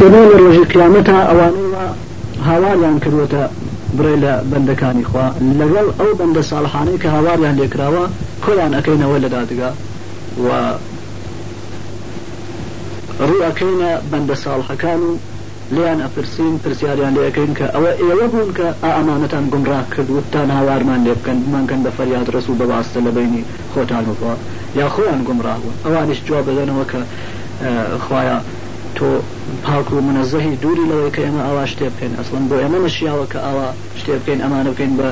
سەبانی ڕۆژی قیامەتە ئەوانەوە هاواریان کردوتە بڕێ لە بەندەکانی خوا لەگەڵ ئەو بەندە ساڵحانەی کە هاواریان لێکراوە کۆیان ئەەکەینەوە لە دادگا و ڕوەکەینە بەندە ساڵحەکان و لیان ئەپرسین پرسیاریان لەکەین کە ئەوە ئێوە بوون کە ئامانەتان گمڕاه کردوتان هاوارمان لێ بکەن مانکەن بە فەریاد ڕس و بەباستە لە بینی خۆتان وخوا یا خۆیان گمڕاه بوون ئەوانش جواب بدەنەوە کە خوایە تۆ پاک و منەزەهی دووری لەوەی کە ئێمە ئاوا شتێ بکەین ئەسڵم بۆ ئێمە مەشیاوە کە ئاوا شتێ بکەین ئەمانە بکەین بە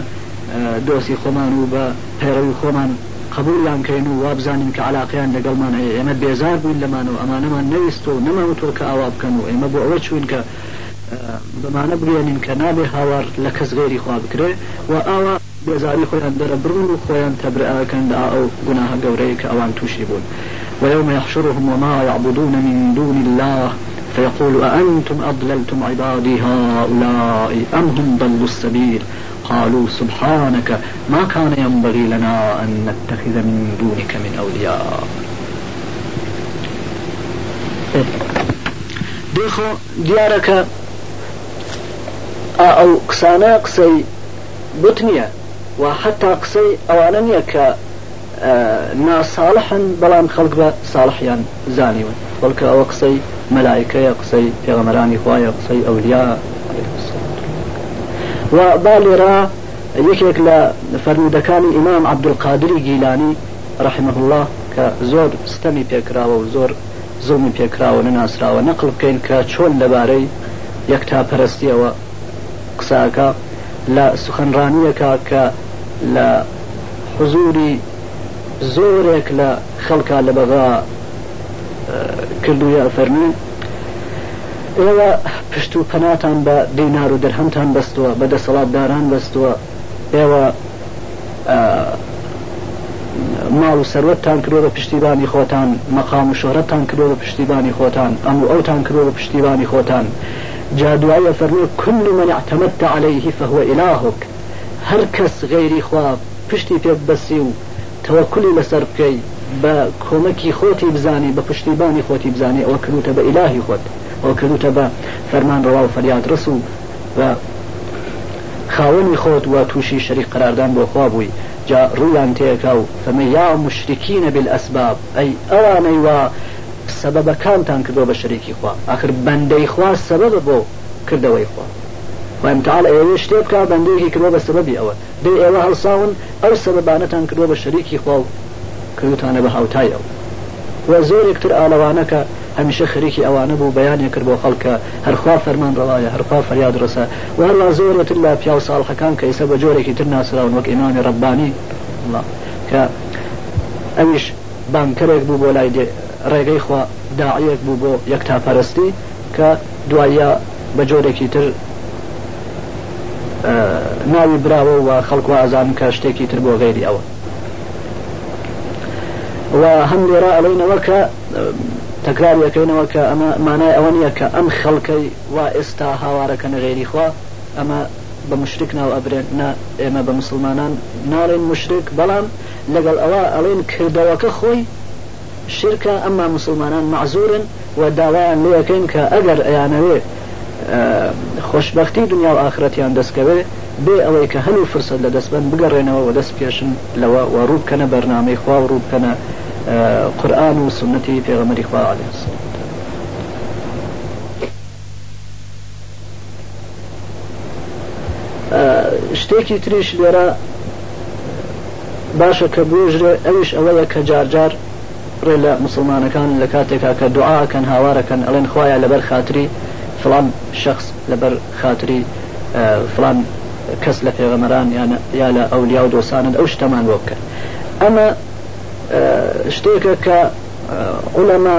دۆسی خۆمان و بە پەیڕەوی خۆمان قبولیانکەین و وابزانین کە علاقیان لەگەڵمان هەیە ئێمە بێزار بووین لەمانەوە ئەمانەمان نەویست و نەماوەۆ کە ئاوا بکەن و ئێمە بۆ ئەوە چوین کە بمانە بگوێنین کە نابێ هاوار لە کەس غێری خوا بکرێ و ئاوا بێزاری خۆیان دەرە بڕون و خۆیان تەبرعکەن دا ئەو گوناها گەورەیە کە ئەوان تووشی بوون. ويوم يحشرهم وما يعبدون من دون الله فيقول أأنتم أضللتم عبادي هؤلاء أم هم ضلوا السبيل قالوا سبحانك ما كان ينبغي لنا أن نتخذ من دونك من أولياء ديخو ديارك أو قسانە قسي بطنية وحتى قسي أوانا ناساڵحن بەڵام خەڵک بە ساڵحیان زانیون بەڵکە ئەوە قسەی مەلایکەیە قسەی پێغەمەرانی خوایە قسەی ئەولیا و باڵێرا یەکێک لە فەرمودەکانی ئیمام عبدولقادری گیلانی رحمه الله کە زۆر ستەمی پێکراوە و زۆر زومی پێکراوە نەناسراوە نەقل بکەین کە چۆن لەبارەی یەکتا پەرستیەوە قساکە لە سخنرانیەکە کە لە حزوری زۆرێک لە خەڵکا لە بەغا کردوە فەرمی ئێوە پشت و پەناتان بە دینار و دەرهەمتان بەستووە بەدە سەڵاتداران بەستووە ئێوە ماڵ و سەرەتتان کرۆ بە پشتیبانی خۆتان مەقام و شۆرەتتان کرۆ بە پشتیبانی خۆتان ئەم ئەوتان کرۆ بە پشتیبانی خۆتان جادوایە فەرمی کل من اعتمدت عليه فهو إلهك هەر کەس غێری خوا پشتی پێ بەسی و تەوەکلی لەسەر بکەی بە کۆمەکی خۆتی بزانی بە پشتیبانی خۆتی بزانێ ئەوە کردوتە بە ئیلاهی خۆت ئەو کردوتە بە فەرمان ڕوا و فەریاد ڕس و بە خاوەنی خۆت وە تووشی شەریک قراردان بۆ خوا بووی جا ڕوویان تێکا و فەمە یا مشتکیە بل ئەسباب ئەی ئەوانەی وا سەبەبەکانتان کردۆ بە شەریکی خوا آخر بەندەی خوا سەبەبە بۆ کردەوەی خوا وامتال ئێوێ شتێ بکە بەندێکی کردۆ بە سەبەبی ئەوە دەی ئێوە هەڵساون ئەو سەبانەتان کردۆ بە شەریکی خوا کردوتانە بە هاوتای ئەو وە زۆرێکتر ئالەوانەکە هەمیشە خەریکی ئەوانە بوو بەیانێ کرد بۆ خەڵکە هەرخوا فەرمان ڕڵایە هەرخوا فەریاد ڕسە وەروا زۆرەتر لە پیا و ساڵخەکان کە ئیسە بە جۆرێکی تر ناسراون وەک ئیمانی ڕبانی کە ئەویش بانکەرێک بوو بۆ لای ڕێگەی خوا داعەک بوو بۆ یەکتاپەرستی کە دوایە بە جۆرێکی تر ناوی براوە و خەڵکو ئازان کە شتێکی تر بۆ غێری ئەوە و هەم لێرا ئەلینەوە کە تەکرار یەکەینەوە کە ئەمە مانای ئەوە نیە کە ئەم خەڵکەی وا ئێستا هاوارەکەن غێری خوا ئەمە بە مشرک ناو ئەبرێن ئێمە بە مسلمانان ناڵێن مشرک بەڵام لەگەڵ ئەوە ئەڵێن کردەوەکە خۆی شرکە ئەمما مسلمانان معزورن و داوایان لەکەین کە ئەگەر ئەیانەوێ خۆشببختی دنیا و ئاخرەتیان دەستکەوێ بێ ئەوەی کە هەلو فرسەت لە دەستبند بگەڕێنەوە و دەست پێشن لەوە وەڕووبکەنە بەرنامەی خوا وڕووبکەنە قورآن و سنەتی پێغەمەری خوا علێس. شتێکی تریش لێرە باشە کە بۆژرێ ئەوش ئەوەیە کە جارجار ڕێ لە مسلمانەکان لە کاتێکا کە دوعاکەن هاوارەکەن ئەڵێن خخوایە لەبەر خااتری فلان شخص لەبەر خااتری فلان کەس لە پێغەمەران یا لە ئەولیا و دۆسانت ئەو شتەمان بۆ بکە ئەمە شتێکە کە ئولەما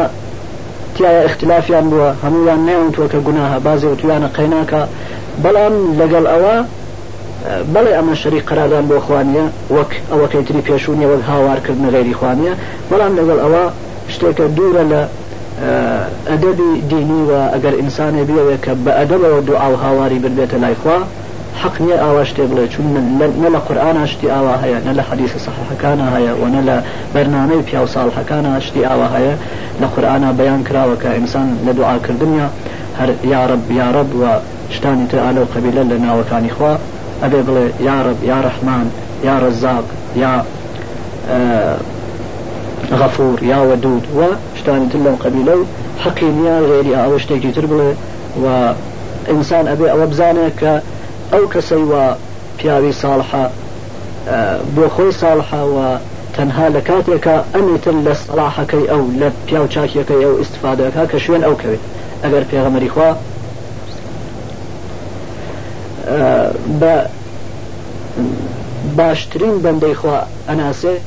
تایە اختلافیان بووە هەمویان نێونتوە کە گوناها بازی و تویانە قەیناکە بەڵام لەگەڵ ئەوە بەڵێ ئەمە شەری قرادان بۆ خوانیە وەک ئەوەکەیتری پێشونیە وەک هاوارکردن غێری خوانیە بەڵام لەگەڵ ئەوە شتێکە دوورە لە ئەدەبی آه، دینی و ئەگەر ئینسانێ بێوێ کە بە ئەدەبەوە دوعاو هاواری ببێتە لایخوا حق نییە ئاوا شتێ بڵێ چون نە لە قورآان شتی ئاوا هەیە نە لە حەدیث سەحەکانە هەیە و نە لە بەرنامەی پیا و ساڵحەکانە شتی ئاوا هەیە لە قورآانە بەیان کراوە کە ئینسان لە دوعاکردنیا هەر یارب یارب و شتانی تر ئالە و قبیلە لە ناوەکانی خوا ئەبێ بڵێ یارب یا ڕحمان یا ڕزاق یا غەفور یا آه، وەدود وە شتواني تلم قبيلو حقينيان غيري أو شتيجي تربله وإنسان أبي أو بزانك أو كسيوا پیاوی صالحة آه، بۆ خۆی ساڵحەوە تەنها لە کاتێکە ئەمیتر لە سەلاحەکەی ئەو لە پیاو چاکیەکەی ئەو استفادەکە کە شوێن ئەو کەوێت ئەگەر پێغەمەری خوا آه، بە باشترین بەندەی خوا ئەناسێ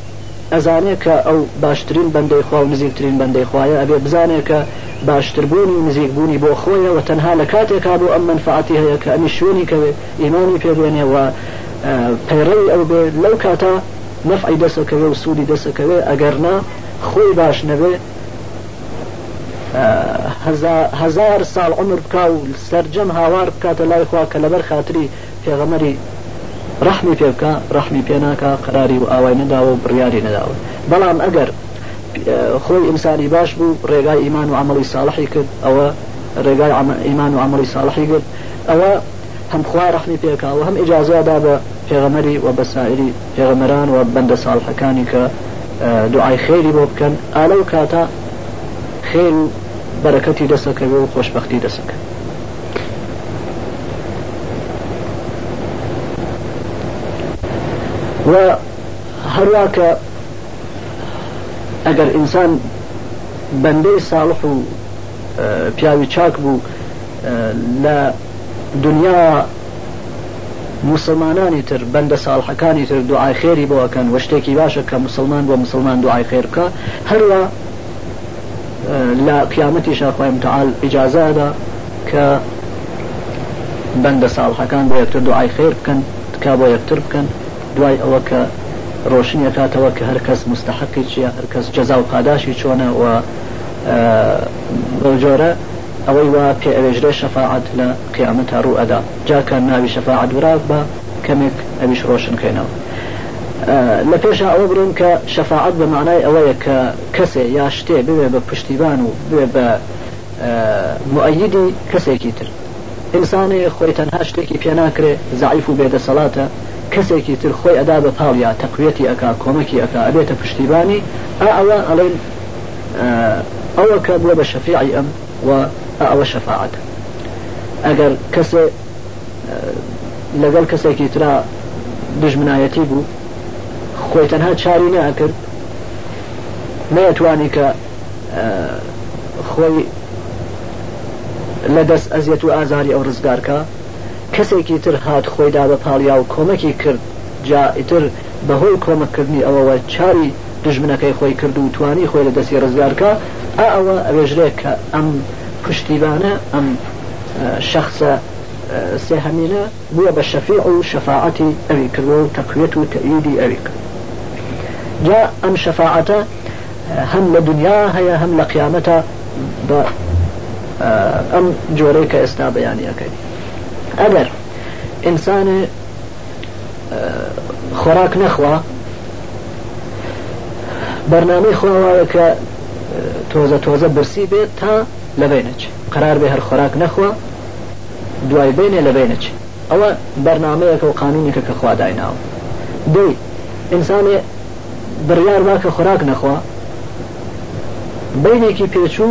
ئەزانێت کە ئەو باشترین بەندەی خوا و نزیکترین بەندەی خوایە ئەبێ بزانێت کە باشتربوونی نزیکبوونی بۆ خۆیەوە تەنها لە کاتێکا بۆ ئەم منفعاتی هەیە کە ئەمی شوێنی کەوێ ئیمانی پێبێنێەوە پەیڕی ئەو بێ لەو کاتە نەفعی دەسەکەوێ و سوودی دەسەکەوێ ئەگەرنا خۆی باش نەبێ هزار ساڵ عمر بک و سرجەم هاوار بکاتە لای خوا کە لەبەر خااتری پێغەمەری ڕحمی پێ بکە ڕحمی پێناکە قراری و ئاوای نەداوە و بڕیاری نەداوە بەڵام ئەگەر خۆی ئینسانی باش بوو ڕێگای ئیمان و عملی ساڵحی کرد ئەوە ڕێگای ئیمان و عملی ساڵحی کرد ئەوە هەمخوا ڕحمی پێکاوە هەم ئجاازادا بە پێغەمەری و بەسائری پێغەمەران و بەندە ساڵحەکانی کە دوعای خێری بۆ بکەن ئالە و کاتا خێر و بەرەکەتی دەسەکەوێ و خۆشببختی دەسەکە و هەرواکە ئەگەر ئینسان بەندەی ساڵح و پیاوی چاک بوو لە دنیا مسلمانانی تر بەندە ساڵحەکانی تر دوعای خێری بەوەکەن وە شتێکی باشە کە مسلمان بۆ مسلمان دوعای خێرکە هەروە لە قیامەتی شاخوایم تعال ئیجازادا کە بەندە ساڵحەکان بۆ یەکتر دوعای خێر بکەن تکا بۆ یەکتر بکەن دوای ئەوە کە ڕۆشنی کاتەوە کە هەرکەس مستحقی چیە هەرکەس جەزا و پاداشی چۆنە و بۆجۆرە ئەوەی وا پێ ئەوێژرێ شەفاعت لە قیامەتە ڕوو ئەدا جاکە ناوی شەفاعت وراک بە کەمێک ئەویش ڕۆشنکەینەوە لە پێشە ئەوە برین کە شەفاعت بە معنای ئەوەیە کە کەسێ یا شتێ بوێ بە پشتیبان و بێ بە مؤیدی کەسێکی تر ئینسانی خۆی تەنها شتێکی پێ ناکرێ زعیف و بێدەسەڵاتە کەسێکی تر خۆی ئەدا بە پاڵیا تەقوێتی ئەک کۆمەکی ئەک ئەبێتە پشتیبانی ئەوان ئەڵێن ئەوە کە بووە بە شەفیعی ئەم و ئەوە شەفاعەت ئەگەر کەسێ لەگەڵ کەسێکی تررا دژمنایەتی بوو خۆی تەنها چاری ناکرد نەتوانی کە خۆی لە دەست ئەزیەت و ئازاری ئەو ڕزگارکە کەسێکی تر هات خۆیدا بە پاڵیا و کۆمەکی کرد جا ئیتر بەهۆی کۆمەکردنی ئەوەوە چاری دژمنەکەی خۆی کرد و توانی خۆی لە دەستی ڕزگارکە ئا ئەوە ئەوێژرێک کە ئەم پشتیبانە ئەم شخصە سێهمینە بووە بە شەفیع و شەفاعەتی ئەوی کردوە و تەقوێت و تەئیدی ئەوی کرد جا ئەم شەفاعەتە هەم لە دنیا هەیە هەم لە قیامەتە بە ئەم جۆرەی کە ئێستا بەیانیەکەی ئەگەر ئینسان خۆراک نەخوا بەرنامەی خواواە کە تۆزە تۆزە برسی بێت تا لەبێنەچ قرار بێ هەر خۆراک نەخوا دوای بێنێ لەبێنەچ ئەوە بەرنمەیەکە و قانونێکە کە خوادایناوە دەی ئینسانێ بڕیار واکە خۆراک نەخوا بینێکی پێچوو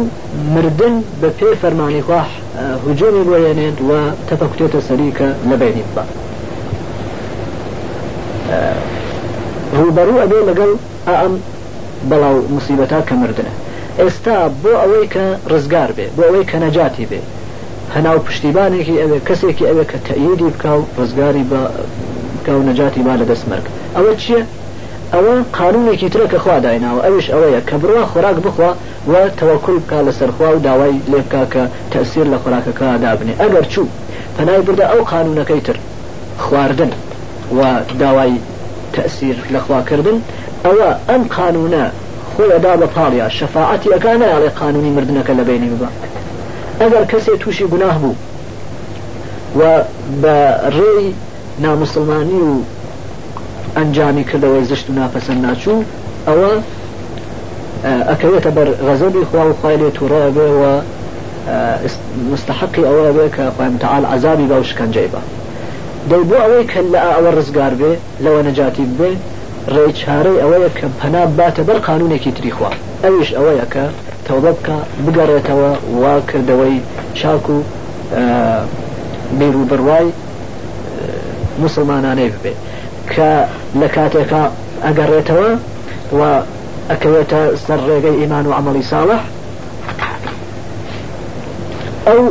مردن بە پێ فەرمانیخوا هجومی بۆێنێت و تەپەکتێتە سەریکە لەبێنی بە ڕوبەرو ئەبێ لەگەڵ ئەم بەڵاو مسیبەتا کە مردنە ئێستا بۆ ئەوەی کە ڕزگار بێ بۆ ئەوەی کە نەجاتی بێ هەناو پشتیبانێکی ئەوێ کەسێکی ئەوێ کە تەئیدی بکاو ڕزگاری بە بکە و نەجاتی با لە دەستمەرگ ئەوە چییە ئەوە قانونێکی ترە کە خوا دایناوە ئەوش ئەوەیە کە بڕوا خۆراک بخوا و تەوەکل کا لە سەرخوا و داوای لێبکا کە تەسیر لە خۆراکەکە دابنێ ئەگەر چوو پەنای بردە ئەو قانونەکەی تر خواردن و داوای تەسیر لەخواکردن ئەوە ئەم قانونە خۆی ئەدا بە پاڵیا شەفاعەتی ئەەکانە ئاڵێ قانونی مردنەکە لە بینی ببە ئەگەر کەسێ تووشی گوناه بوو و بە ڕێی نامسلمانی و ئەنجامی کردەوەی زشت و ناپەسەند ناچوو ئەوە ئەکەوێتە بەر غەزەبی خوا و خخوای لێ تووڕێەوە مستحقی ئەوە بێ کە خوتەال عذابی بە و شکنجەی بە دەی بۆ ئەوەی کە لە ئەوە ڕزگار بێ لەوە نەجاتی بێ ڕێ چارەی ئەوەیە کە پەنا باتە بەر قانونێکی تریخوا ئەویش ئەوەیە کە تەوبە بکە بگەڕێتەوە وا کردەوەی چاک و بیرروبڕوای مسلمانانەی ببێت کە لە کاتێکە ئەگەڕێتەوە و ئەکەوێتە سەر ڕێگەی ئیمان و ئەمەلی ساڵح ئەو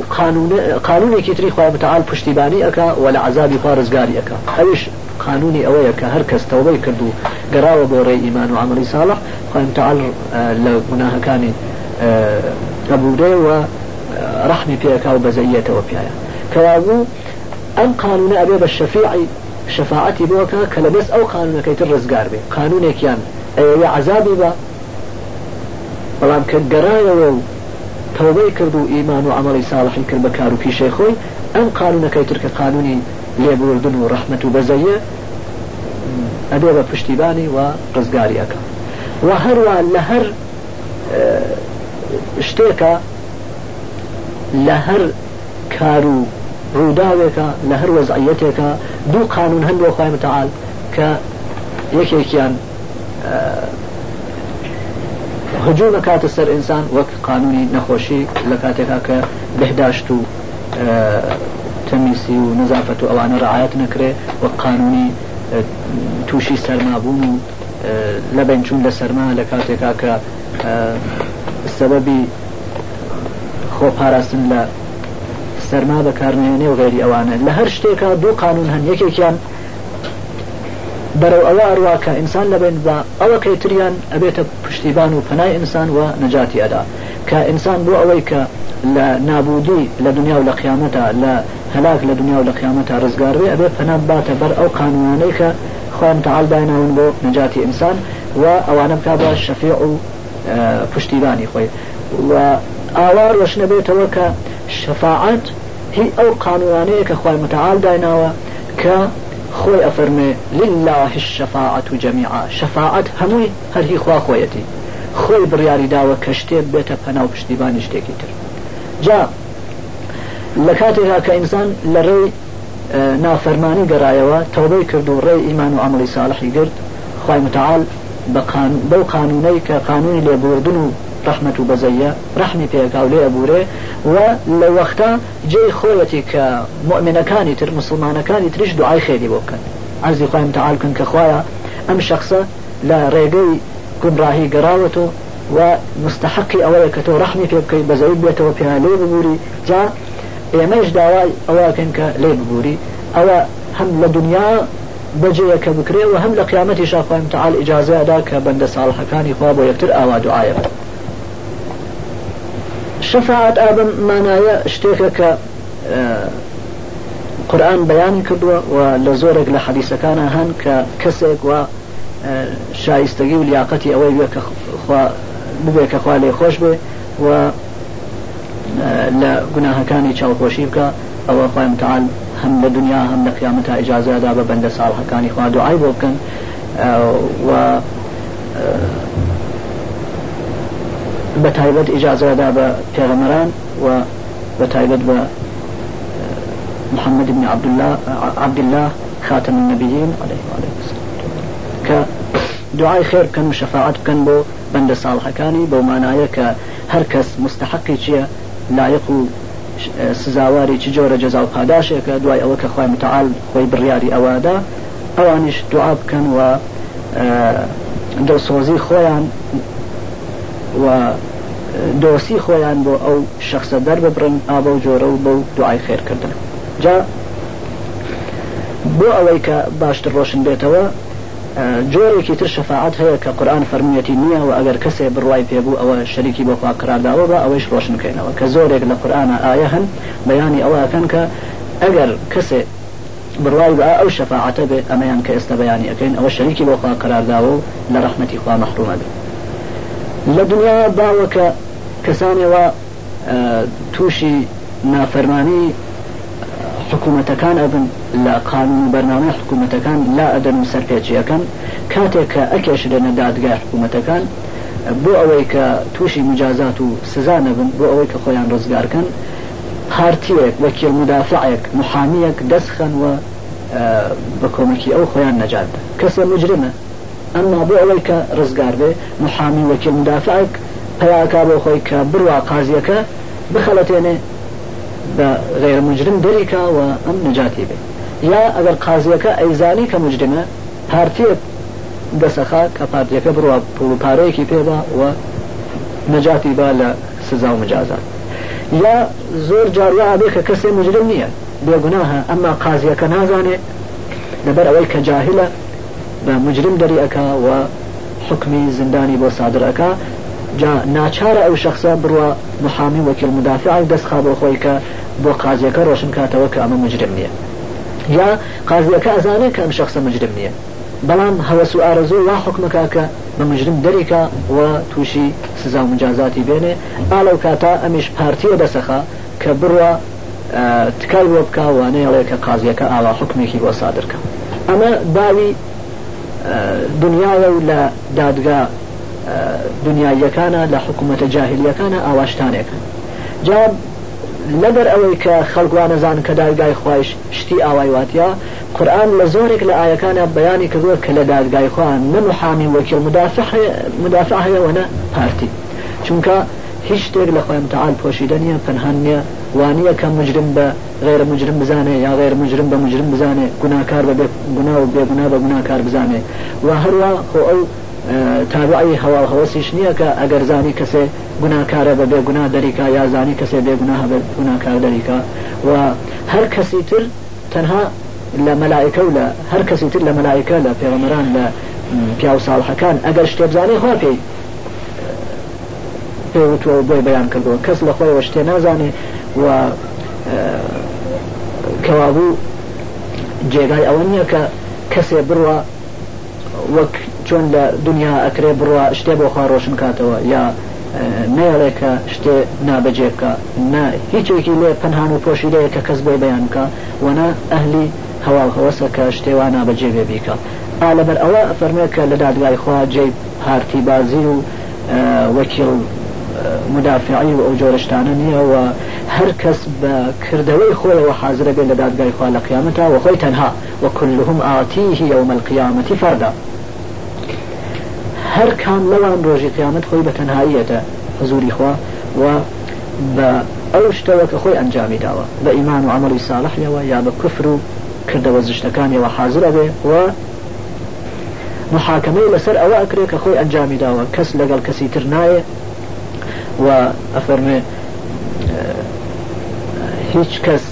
قانونێکی تری خوا بتعاال پشتیبانی ئەەکە و لە عذابی خوا ڕزگاریەکە ئەوش قانونی ئەوەیە کە هەر کەس تەوبەی کرد و گەراوە بۆ ڕێ ئیمان و ئەمەلی ساڵح خوتەعاال لە گوناهەکانی ئەبوودەوە رحمی پێەکە و بەزەیەتەوە شفاعتی بۆکە کە لەبێس ئەو قانونەکەی تر ڕزگار قانون قانونێکیان ئەوەیە عذابی با بلام کە گەرایەوە و توبه کرد و ئیمان و ئەمەڵی ساڵحی کرد بە کار و پیشەی خۆی ئەم قانونەکەی ترکە قانونی لێبوردن و ڕەحمت و بەزەیە ئەدێ بە پشتیبانی و ڕزگاریەکە و هەروە لە هەر شتێکە لە هەر کار و ڕووداوێکە لە هەر وەزعەتێکە دوو قانون هەندوە خخوای متعاال کە یەکێکیان هجوو نکاتە سەر ئینسان وەک قانونی نەخۆشی لە کاتێکا کە بهداشت و تەمیسی و نزافەت و ئەوانە ڕعاەت نەکرێ وەک قانونی تووشی سەرمابوون و لە بنچون لە سەرما لە کاتێکا کە سەبەبی خۆپاراستن لە سەرما بەکارنێنێ و غێری ئەوانە لە هەر شتێکا دوو قانون هەن یەکێکیان بەرەو ئەوە ئەرواکە ئینسان لەبێن بە ئەوە کەیتریان ئەبێتە پشتیبان و پەنای ئینسان وە نەجاتی ئەدا کە ئینسان بۆ ئەوەی کە لە نابودی لە دنیا و لە قیامەتە لە هەلاک لە دنیا و لە قیامەتە ڕزگاروێ ئەبێ پەنات باتە بەر ئەو قانونانەی کە خوان تعالداناون بۆ نەجاتی ئینسان و ئەوانە بک بە شەفیع و پشتیبانی خۆی و ئاوار وەشنە بێتەوە کە شەفاعت هی ئەو قانونانەیە کە خخوای متعال دایناوە کە خۆی ئەفەرمێ لله شەفاعت و جەمیعا شەفاعت هەمووی هەرهی خوا خۆیەتی خۆی بڕیاری داوە کە شتێک بێتە پەناو پشتیبانی شتێکی تر جا لە کاتێکا کە ئینسان لە ڕێی نافەرمانی گەڕایەوە تەوبەی کرد و ڕێی ئیمان و ئەمەڵی ساڵحی گرت خی متعال بەو قانونەی کە قانونی لێبوردن و رحمة بزيا رحمة فيك أو لي أبوري ولو وقتا جي خويتي كمؤمنة كانت المسلمانة كانت رش دعاي خيري بوكن عزي قائم تعال كنك كخوايا أم شخصا لا ريقي كن راهي قراوته ومستحق أولكته رحمة فيك بزيا بيته وفيها لي أبوري جا يميش دعاي أولكن كلي أبوري أو هم لدنيا بجيه كبكري وهم لقيامتي شاء الله تعالى اجازه داك بند صالح كان يخواب ويكتر اوا دعايه شفاعت ئابم ما نايا اشتيخك آه، قرآن بيان كدوا ولزورك لحديث كان هن كسك و کەسێک وە آه، شایستگی و لیاقەتی ئەوەی بێ ببێ کە خوا لێ خۆش بێ و آه، لە گوناهەکانی چاوپۆشی بکە او خۆی متعال هم لە دنیا هەم لە قیامەتا ئیجازەدا بە بەندە ساڵحەکانی خوا دوعای بۆ و بە إجازة ئیجازەدا بە پێغەمەران و بە آه، محمد بن عبد الله آه، عبد الله خاتم النبيين عليه وعلى السلام ك دعای خێر آه، بکەن و شەفاعت بکەن بۆ بەندە ساڵحەکانی بۆ مانایە کە هەر کەس مستحقی چییە لایق و سزاوارێکی جۆرە جەزا و پاداشێکە دوای متعال خوي برياري أوادا أوانش دعاء كان و دڵسۆزی خۆیان و دۆسی خۆیان بۆ ئەو شخصە دەر ببرن ئابە و جۆرە و بەو دوعای خێرکردن جا بۆ ئەوەی کە باشتر ڕۆشن بێتەوە جۆرێکی تر شەفاعات هەیە کە قورآن فەرمیەتی نییە و ئەگەر کەسێ بڕوای پێبوو ئەوە شەریکی بۆ خواکرارداوە بە ئەوەش ڕۆشنکەینەوە کە زۆرێک لە قورآە ئاە هەن بەیانی ئەوەکەن کە ئەگەر کەسێ بڕوای بە ئەو شەفاعاتە بێ ئەمەیان کە ئێستا بەیانی ئەەکەین ئەوە شەریکی بۆ خوا قرارداوە و لە ڕحمەتی خوا مەحرومە بێت لە دنیا باوەکە کەسانێەوە تووشی نافەرمانی حکوومەتەکان ئەبن لە قانون بەرنامە حکوومەتەکان لا ئەدەن و سەرپێچیەکەن کاتێک کە ئەکێش لەنە دادگای حکوومەتەکان بۆ ئەوەی کە تووشی مجازات و سزانەبن بۆ ئەوەی کە خۆیان ڕزگارکەن هارتیەک وەکیل مدافعەک محامیەک دەستخەن وە بە کۆمەکی ئەو خۆیان نەجات کەسە مجرمە ئەمما بۆ ئەوەی کە ڕزگار بێ محامی وەکیل مدافعک پەیاکا بۆ خۆی کە بڕوا قازیەکە بخەڵەتێنێ بە غێر مجرم دەریکا و ئەم نجاتی بێ یا ئەگەر قازیەکە ئەیزانی کە مجرمە پارتێک دەسەخا کە پارتیەکە بڕوا پڵپارەیەکی پێدا و نجاتی با لە سزا و مجازات یا زۆر جاڕە ئابێ کە کەسێ مجرم نییە بێگوناها ئەمما قازیەکە نازانێت لەبەر ئەوەی کە جاهلە بە مجرم دەریەکە و حکمی زندانی بۆ سادرەکە جا ناچارە ئەو شخصە بڕوە محامی وەکیل مدافعی دەستخا بۆ خۆی کە بۆ قازیەکە ڕۆشن کاتەوە کە ئەمە مجرم نییە یا قازیەکە ئەزانێ کە ئەم شخصە مجرم نییە بەڵام هەوەس و ئارەزۆ وا حکمەکەکە بە مجرم دەریکە و تووشی سزا و مجازاتی بێنێ ئالەو کاتا ئەمیش پارتیە دەسەخە کە بڕە تکای وە بکە وانەیەڵێ کە قازیەکە ئاوا حکمێکی بۆ سادرکە ئەمە باوی دنیاە و لە دادگا دنیایەکانە لە حکوومەتە جاهلیەکانە ئاواشتانێکن جا لەبەر ئەوەی کە خەڵگووانەزان کە دادگای خۆش شتی ئاوایواتیا قورآن لە زۆرێک لە ئاەکانە بەیانی کردووە کە لە دادگای خۆیان نەمحامی وەکیل مدافع هەیەوەە پارتی چونکە هیچ شتێک لە خۆیم تەعاال پۆشیدە نیە پەنهان نیە وانە کە مجرم بە غێرە مجرم بزانێ یا غێر مجرم بە مجرم بزانێ گوناکار بە گونا و بێگونا بە گوناکار بزانێ و هەروە خۆ ئەو تابعی هەوا هەوەسیش نییە کە ئەگەر زانی کەسێ گوناکارە بە بێگونا دەریکا یا زانی کەسێ بێگونا هەبێت گوناکار دەریکا و هەر کەسی تر تەنها لە مەلایکە و لە هەر کەسی تر لە مەلایکە لە پێوەمەران لە پیا و ساڵحەکان ئەگەر شتێبزانێ خوا پێی پێوتوە بۆی بەیان کردەوە کەس لە خۆیەوە شتێ نازانێ و کەوابوو جێگای ئەوە نییە کە کەسێ بڕوە وەک چۆن لە دنیا ئەکرێ بڕوە شتێ بۆ خوا ڕۆشن کاتەوە یا نێڵێکە شتێ نابەجێبکە نا هیچێکی لێ پەنهان و پۆشیلەیە کە کەس بۆی بەیانکە وەنا ئەهلی هەواڵ هەوەسە کە شتێوان نابەجێبێ بیکە ئا لەبەر ئەوە فەرمێ کە لە دادگای خوا جێ هارتی بازی و وەکیل مدافعی و ئەو جۆرەشتانە نییە و هەر کەس بە کردەوەی خۆیەوە حاضرە بێت لە دادگای خوا لە قیامەتە و خۆی تەنها وەکلهم ئاتیهی یومە القیامەتی فەردا هەر کام لەوان ڕۆژی قیامەت خۆی بە تەنهاییەتە حزوری خوا و بە ئەو شتەوە کە خۆی ئەنجامی داوە بە ئیمان و عملی ساڵحیەوە یا بە کوفر و کردەوە زیشتەکانیەوە حاضرە بێ و محاکمەی لەسەر ئەوە ئەکرێت کە خۆی ئەنجامی داوە کەس لەگەڵ کەسی تر نایە و ئەفەرمێ هیچ کەس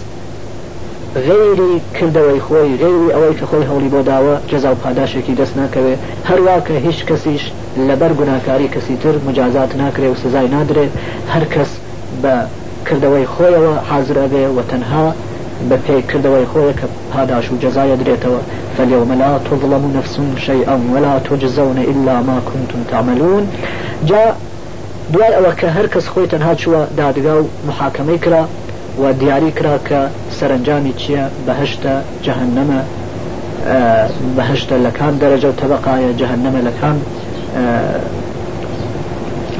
غێری کردەوەی خۆی غێری ئەوەی کە خۆی هەوڵی بۆ داوە جەزا و پاداشێکی دەست ناکەوێ هەروە کە هیچ کەسیش لەبەر گوناکاری کەسی تر مجازات ناکرێ و سزای نادرێت هەر کەس بە کردەوەی خۆیەوە حازرەبێ و تەنها بە پێکردەوەی خۆیە کە پاداش و جەزایە درێتەوە فاليوم لا تظلم نفس شيئا ولا تجزون إلا ما كنتم تعملون جاء دوای ئەوە کە هەر کەس خۆی تەنها چوە دادگا و محاکەمەی کرا و دیاری کرا کە سەرنجامی چییە بەهشتە جەهنەمە بەهشتە لەکان دەرەجە و تەبقایە جەهنەمە لەکان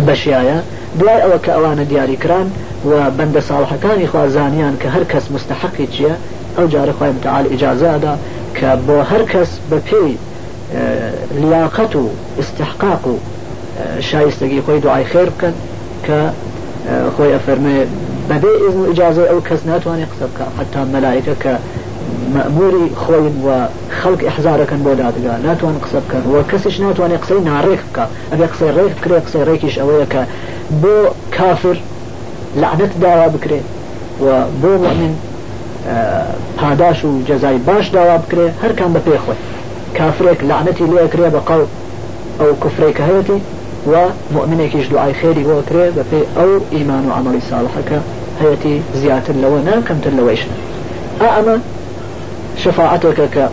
بەشیایە دوای ئەوە کە ئەوانە دیاریکران و بەندە ساڵحەکانی خوازانیان کە هەر کەس مستحقی چییە ئەو جارە خۆی متعال ئیجازادا کە بۆ هەر کەس بە پێی لیاقەت و استحقاق و شایستگی خۆی دوعای خێر بکەن کە اه، خۆی ئەفەرمێ بەبێ ئزم ئجاازە ئەو کەس ناتوانێت قسە بکە حتا مەلایکە کە مەموری خۆین و خەڵک احزارەکەن بۆ دادگا ناتوان قسە بکەن و کەسیش ناتوانێت قسەی ناڕێک بکە ئەبێ قسەی ڕێک بکرێت قسەی ڕێکیش ئەوەیە کە بۆ کافر لعنت داوا بکرێت و بۆ مؤمن اه، پاداش و جزای باش داوا بکرێت هەرکان بە پێی خۆی کافرێک لعنەتی لێ کرێ بە قەڵ ئەو کفرێکە هەیەی و مؤمنێکیش دوعای خێری بۆ کرێ بە پێی ئەو ئیمان و عملی ساڵحەکە هەیەی زیاتر لەوە نا کەمتر لەوەیش ئا ئەمە شفاعتەکە کە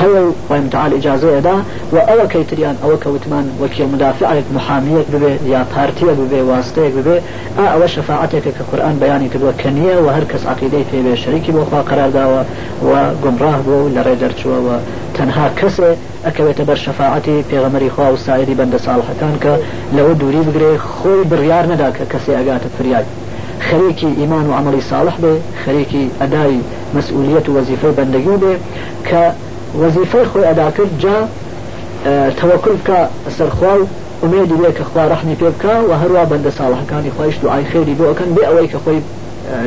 هەو ویم تعال ئجاازەیەدا و ئەوە کەیتریان ئەوە کەوتمان وەکی مدافعێک محامیەک ببێ ببي پارتیە ببێ واستەیەک ببێ ئا ئەوە شفاعاتێکە کە قورآن بەیانی کردووە کە نییە و هەر کەس عقیدەی و تەنها کەسێ ئەکەوێتە بەر شەفاعەتی پێغەمەری خوا و سایری بەندە ساڵحەکان کە لەوە دووری بگرێ خۆی بڕیار نەدا کە کەسێ ئەگاتە فریاد خەرێکی ئیمان و عملی ساڵح بێ خەرێکی ئەدای مەسئولیت و وەزیفەی بەندەگی بێ کە وەزیفەی خۆی ئەداکرد جا تەوەکل بکە سەرخوا و ئومێدی بێ کە خوا ڕحمی پێ بکە و هەروە بەندە ساڵحەکانی خۆیش دوعای خێری بۆ ئەەکەن بێ ئەوەی کە خۆی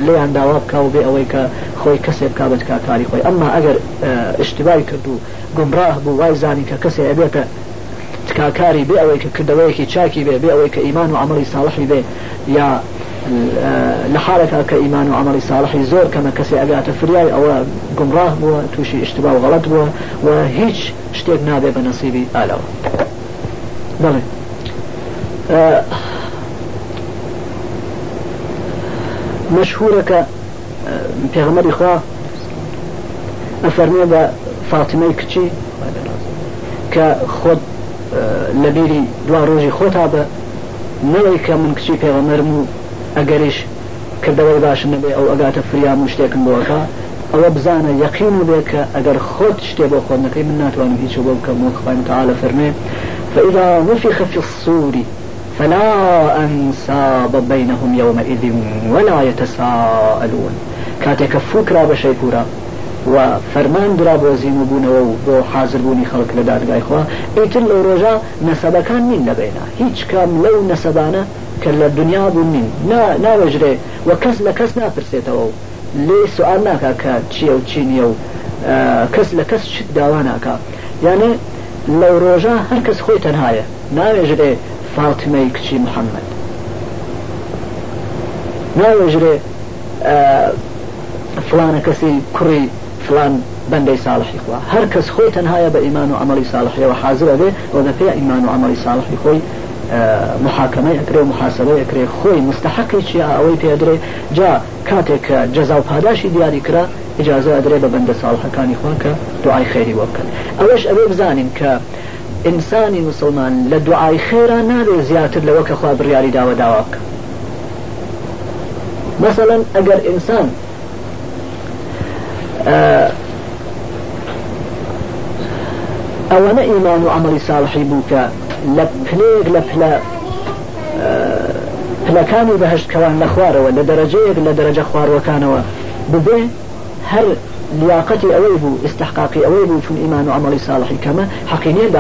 لێیان داوا بکاو بێ ئەوەی کە خۆی کەسێک کا بەت کاکاری خۆی ئەمما ئەگەر شتبای کرد و گمڕاه بوو وای زانی کە کەسێ ئەبێتە تکاکاری بێ ئەوەی کە کردەوەیەکی چاکی بێ بێ ئەوەی کە ئیمان و عملی ساڵحی بێ یا لە حالەکە کە ئیمان و عملی ساڵحی زۆر کەمە کەسی ئەگاتە فریای ئەوە گمڕاه بووە تووشی شتبا و غەڵت بووە و هیچ شتێک نابێ بە نەسیبی ئالەوە بڵێ مەشهورەکە پێغەمەری خوا ئەفەرمێ بە فاتمەی کچی کە خۆت لە بیری دوا ڕۆژی خۆتا بە نەوەی کە من کچی پێغەمەرم و ئەگەریش کردەوەی باشن نبێ ئەو ئەگاتە فریام و شتێکم بۆەکە ئەوە بزانە یەقین بێ کە ئەگەر خۆت شتێ بۆ خۆنەکەی من ناتوانم هیچ بۆ بکەم و خوان تعاالە فەرمێ فەئدا وفی خەفی سووری فلا أنساب بينهم يومئذ ولا يتساءلون كاتك فكرة بشيكورا و فەرمان درا بۆ زیینبوونەوە و بۆ حاضربوونی خەڵک لە دادگایخوا ئیتر لەو ڕۆژە نەسەبەکان نین لەبێنە هیچ کام لەو نەسەبانە کە لە دنیا بوون نین ناوەژرێ و کەس لە کەس ناپرسێتەوە و لێ سوال ناکا کە چیە و چینیە و کەس لە کەس شت داوا ناکا یانێ لەو ڕۆژە هەر کەس خۆی تەنهاە ناوێژرێ فاتمەی کچی محەممەد ناوێژرێ فلانە کەسی کوڕی فلان بەندەی ساڵحی خوا هەر کەس خۆی تەنهاە بە ئیمان و عملی ساڵحیەوە حاضرە بێ بۆ دەپێ ئیمان و عملی ساڵحی خۆی محاکمە ئەکرێ و محاسبە ئەکرێ خۆی مستحقی چی ئەوەی پێدرێ جا کاتێک کە جەزا و پاداشی دیاری کرا ئجازە ئەدرێ بە بەندە ساڵحەکانی خۆکە دوعای خێری وەکەن ئەوەش ئەوێ بزانین کە انسان مسلمان لە خيرا خێرا نابێ زیاتر لەوە کە خوا داوك داوە داوا بکە مثلا ئەگەر ئینسان آه، ئەوەنە ايمان و عملی بوكا بووکە لە پلێک لە پلە آه، پلەکان و بەهشتکەوان لە خوارەوە لە دەرەجەیەک لە دەرەجە خواروەکانەوە ببێ هەر لیاقەتی ئەوەی بوو استحقاقی ئەوەی بوو چون ئیمان و عملی ساڵحی کەمە